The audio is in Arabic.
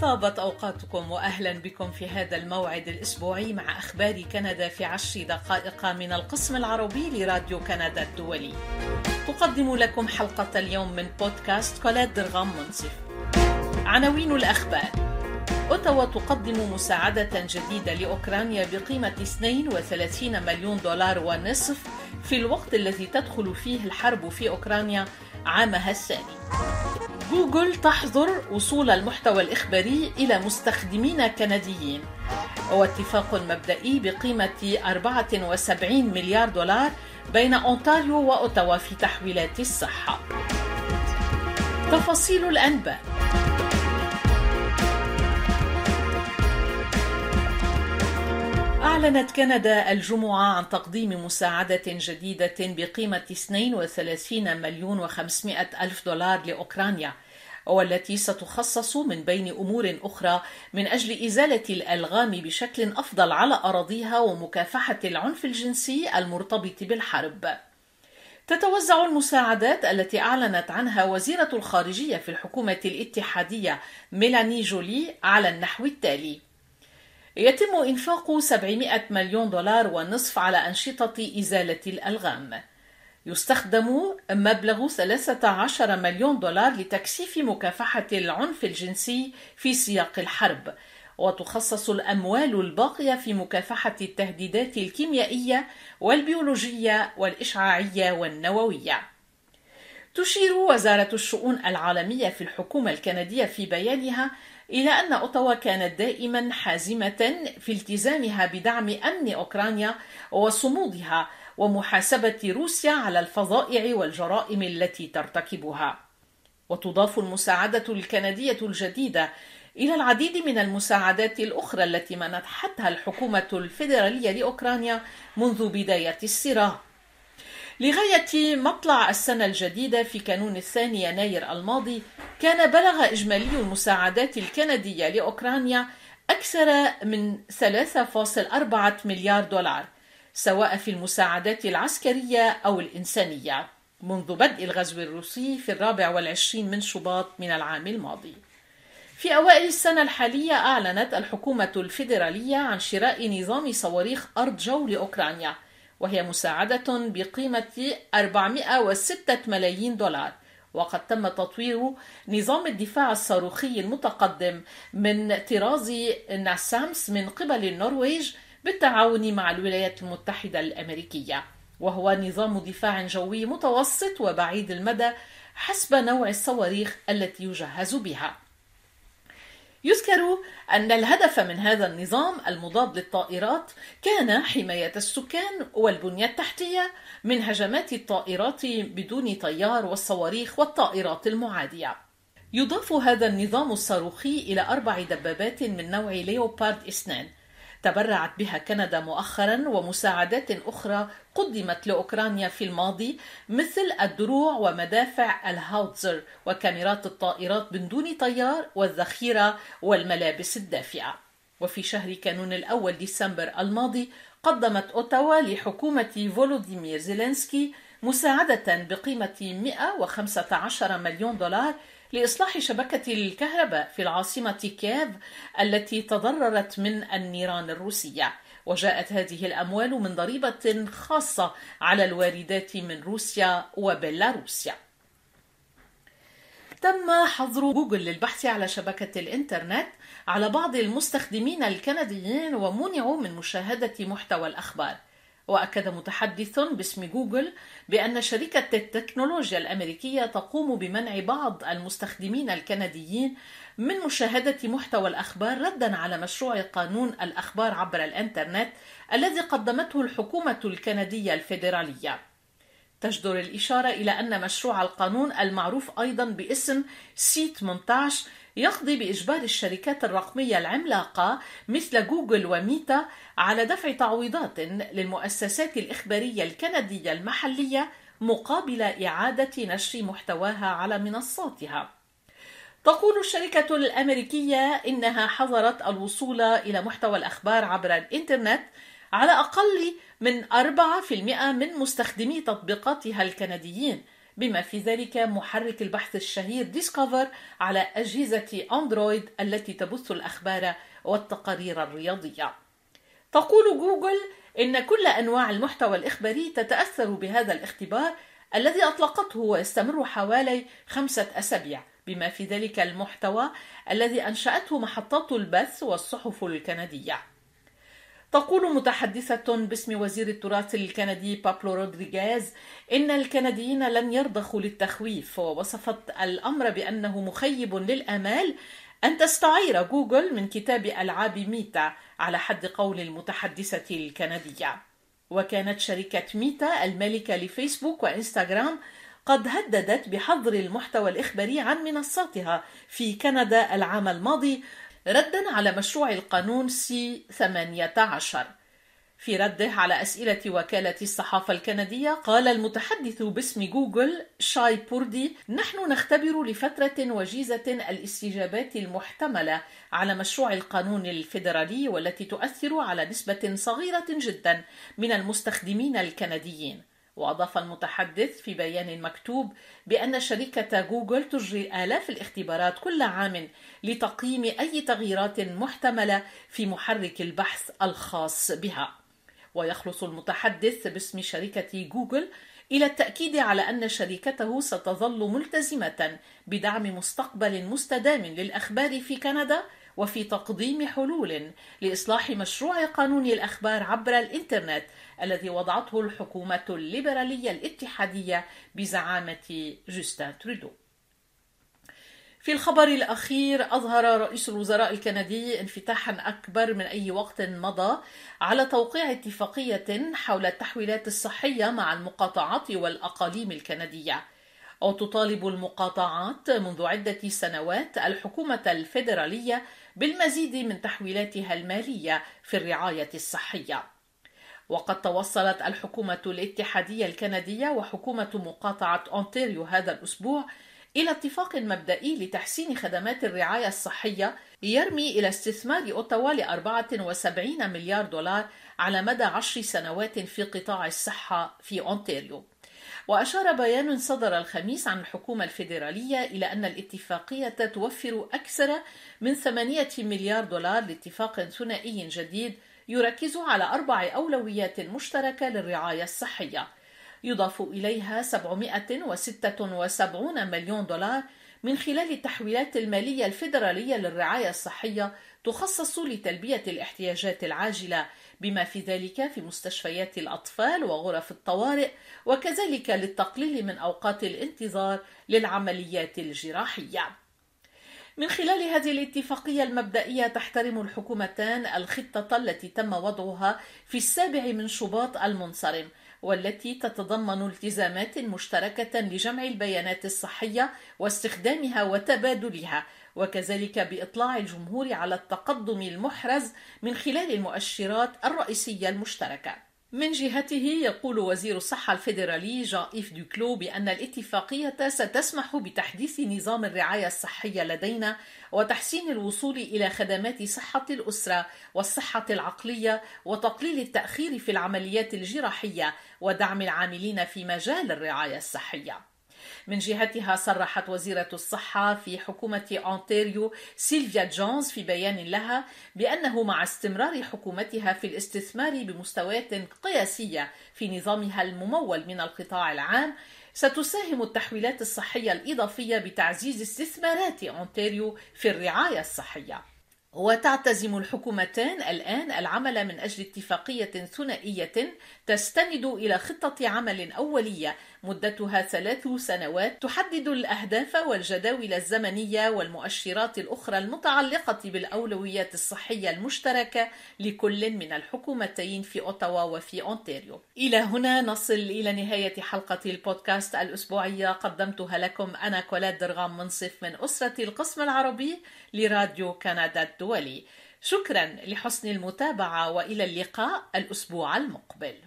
طابت أوقاتكم وأهلا بكم في هذا الموعد الأسبوعي مع أخبار كندا في عشر دقائق من القسم العربي لراديو كندا الدولي. تقدم لكم حلقة اليوم من بودكاست كولاد درغام منصف. عناوين الأخبار. أوتاوا تقدم مساعدة جديدة لأوكرانيا بقيمة 32 مليون دولار ونصف في الوقت الذي تدخل فيه الحرب في أوكرانيا عامها الثاني. جوجل تحظر وصول المحتوى الإخباري إلى مستخدمين كنديين. واتفاق مبدئي بقيمة 74 مليار دولار بين أونتاريو وأوتاوا في تحويلات الصحة. تفاصيل الأنباء. أعلنت كندا الجمعة عن تقديم مساعدة جديدة بقيمة 32 مليون و500 ألف دولار لأوكرانيا والتي ستخصص من بين أمور أخرى من أجل إزالة الألغام بشكل أفضل على أراضيها ومكافحة العنف الجنسي المرتبط بالحرب. تتوزع المساعدات التي أعلنت عنها وزيرة الخارجية في الحكومة الاتحادية ميلاني جولي على النحو التالي: يتم إنفاق 700 مليون دولار ونصف على أنشطة إزالة الألغام. يستخدم مبلغ 13 مليون دولار لتكثيف مكافحة العنف الجنسي في سياق الحرب، وتخصص الأموال الباقية في مكافحة التهديدات الكيميائية والبيولوجية والإشعاعية والنووية. تشير وزارة الشؤون العالمية في الحكومة الكندية في بيانها إلى أن أوتاوا كانت دائما حازمة في التزامها بدعم أمن أوكرانيا وصمودها ومحاسبة روسيا على الفظائع والجرائم التي ترتكبها. وتضاف المساعدة الكندية الجديدة إلى العديد من المساعدات الأخرى التي منحتها الحكومة الفيدرالية لأوكرانيا منذ بداية الصراع. لغاية مطلع السنة الجديدة في كانون الثاني يناير الماضي كان بلغ إجمالي المساعدات الكندية لأوكرانيا أكثر من 3.4 مليار دولار سواء في المساعدات العسكرية أو الإنسانية منذ بدء الغزو الروسي في الرابع والعشرين من شباط من العام الماضي. في أوائل السنة الحالية أعلنت الحكومة الفيدرالية عن شراء نظام صواريخ أرض جو لأوكرانيا وهي مساعدة بقيمة 406 ملايين دولار. وقد تم تطوير نظام الدفاع الصاروخي المتقدم من طراز ناسامس من قبل النرويج بالتعاون مع الولايات المتحدة الأمريكية. وهو نظام دفاع جوي متوسط وبعيد المدى حسب نوع الصواريخ التي يجهز بها. يذكر أن الهدف من هذا النظام المضاد للطائرات كان حماية السكان والبنية التحتية من هجمات الطائرات بدون طيار والصواريخ والطائرات المعادية. يضاف هذا النظام الصاروخي إلى أربع دبابات من نوع ليوبارد إثنان تبرعت بها كندا مؤخرا ومساعدات أخرى قدمت لأوكرانيا في الماضي مثل الدروع ومدافع الهاوتزر وكاميرات الطائرات من دون طيار والذخيرة والملابس الدافئة وفي شهر كانون الأول ديسمبر الماضي قدمت أوتاوا لحكومة فولوديمير زيلينسكي مساعدة بقيمة 115 مليون دولار لإصلاح شبكة الكهرباء في العاصمة كييف التي تضررت من النيران الروسية. وجاءت هذه الأموال من ضريبة خاصة على الواردات من روسيا وبيلاروسيا تم حظر جوجل للبحث على شبكة الإنترنت على بعض المستخدمين الكنديين ومنعوا من مشاهدة محتوى الأخبار. وأكد متحدث باسم جوجل بأن شركة التكنولوجيا الأمريكية تقوم بمنع بعض المستخدمين الكنديين من مشاهدة محتوى الأخبار ردا على مشروع قانون الأخبار عبر الإنترنت الذي قدمته الحكومة الكندية الفيدرالية. تجدر الإشارة إلى أن مشروع القانون المعروف أيضا باسم سيت 18 يقضي بإجبار الشركات الرقمية العملاقة مثل جوجل وميتا على دفع تعويضات للمؤسسات الإخبارية الكندية المحلية مقابل إعادة نشر محتواها على منصاتها. تقول الشركة الأمريكية إنها حظرت الوصول إلى محتوى الأخبار عبر الإنترنت على أقل من 4% من مستخدمي تطبيقاتها الكنديين بما في ذلك محرك البحث الشهير ديسكفر على أجهزة أندرويد التي تبث الأخبار والتقارير الرياضية. تقول جوجل إن كل أنواع المحتوى الإخباري تتأثر بهذا الاختبار الذي أطلقته ويستمر حوالي خمسة أسابيع بما في ذلك المحتوى الذي أنشأته محطات البث والصحف الكندية تقول متحدثة باسم وزير التراث الكندي بابلو رودريغيز إن الكنديين لن يرضخوا للتخويف ووصفت الأمر بأنه مخيب للآمال أن تستعير جوجل من كتاب ألعاب ميتا على حد قول المتحدثة الكندية. وكانت شركة ميتا المالكة لفيسبوك وإنستغرام قد هددت بحظر المحتوى الإخباري عن منصاتها في كندا العام الماضي ردا على مشروع القانون C 18 في رده على أسئلة وكالة الصحافة الكندية قال المتحدث باسم جوجل شاي بوردي نحن نختبر لفترة وجيزة الاستجابات المحتملة على مشروع القانون الفيدرالي والتي تؤثر على نسبة صغيرة جدا من المستخدمين الكنديين. وأضاف المتحدث في بيان مكتوب بأن شركة جوجل تجري آلاف الاختبارات كل عام لتقييم أي تغييرات محتملة في محرك البحث الخاص بها. ويخلص المتحدث باسم شركة جوجل إلى التأكيد على أن شركته ستظل ملتزمة بدعم مستقبل مستدام للأخبار في كندا وفي تقديم حلول لإصلاح مشروع قانون الأخبار عبر الإنترنت الذي وضعته الحكومة الليبرالية الاتحادية بزعامة جوستن ترودو. في الخبر الأخير أظهر رئيس الوزراء الكندي انفتاحا أكبر من أي وقت مضى على توقيع اتفاقية حول التحويلات الصحية مع المقاطعات والأقاليم الكندية. وتطالب المقاطعات منذ عدة سنوات الحكومة الفيدرالية بالمزيد من تحويلاتها المالية في الرعاية الصحية. وقد توصلت الحكومة الاتحادية الكندية وحكومة مقاطعة أونتاريو هذا الأسبوع إلى اتفاق مبدئي لتحسين خدمات الرعاية الصحية يرمي إلى استثمار أوتاوا ل 74 مليار دولار على مدى عشر سنوات في قطاع الصحة في أونتاريو. وأشار بيان صدر الخميس عن الحكومة الفيدرالية إلى أن الاتفاقية توفر أكثر من 8 مليار دولار لاتفاق ثنائي جديد يركز على أربع أولويات مشتركة للرعاية الصحية. يضاف إليها 776 مليون دولار من خلال التحويلات المالية الفيدرالية للرعاية الصحية تخصص لتلبية الاحتياجات العاجلة بما في ذلك في مستشفيات الأطفال وغرف الطوارئ وكذلك للتقليل من أوقات الانتظار للعمليات الجراحية. من خلال هذه الاتفاقية المبدئية تحترم الحكومتان الخطة التي تم وضعها في السابع من شباط المنصرم والتي تتضمن التزامات مشتركة لجمع البيانات الصحية واستخدامها وتبادلها وكذلك بإطلاع الجمهور على التقدم المحرز من خلال المؤشرات الرئيسية المشتركة. من جهته يقول وزير الصحة الفيدرالي جان إيف دوكلو بأن الاتفاقية ستسمح بتحديث نظام الرعاية الصحية لدينا وتحسين الوصول إلى خدمات صحة الأسرة والصحة العقلية وتقليل التأخير في العمليات الجراحية ودعم العاملين في مجال الرعاية الصحية. من جهتها صرحت وزيرة الصحة في حكومة أونتاريو سيلفيا جونز في بيان لها بأنه مع استمرار حكومتها في الاستثمار بمستويات قياسية في نظامها الممول من القطاع العام ستساهم التحويلات الصحية الإضافية بتعزيز استثمارات أونتاريو في الرعاية الصحية. وتعتزم الحكومتان الآن العمل من أجل اتفاقية ثنائية تستند إلى خطة عمل أولية مدتها ثلاث سنوات تحدد الأهداف والجداول الزمنية والمؤشرات الأخرى المتعلقة بالأولويات الصحية المشتركة لكل من الحكومتين في أوتاوا وفي أونتاريو. إلى هنا نصل إلى نهاية حلقة البودكاست الأسبوعية قدمتها لكم أنا كولاد درغام منصف من أسرة القسم العربي لراديو كندا الدولي. شكرا لحسن المتابعة وإلى اللقاء الأسبوع المقبل.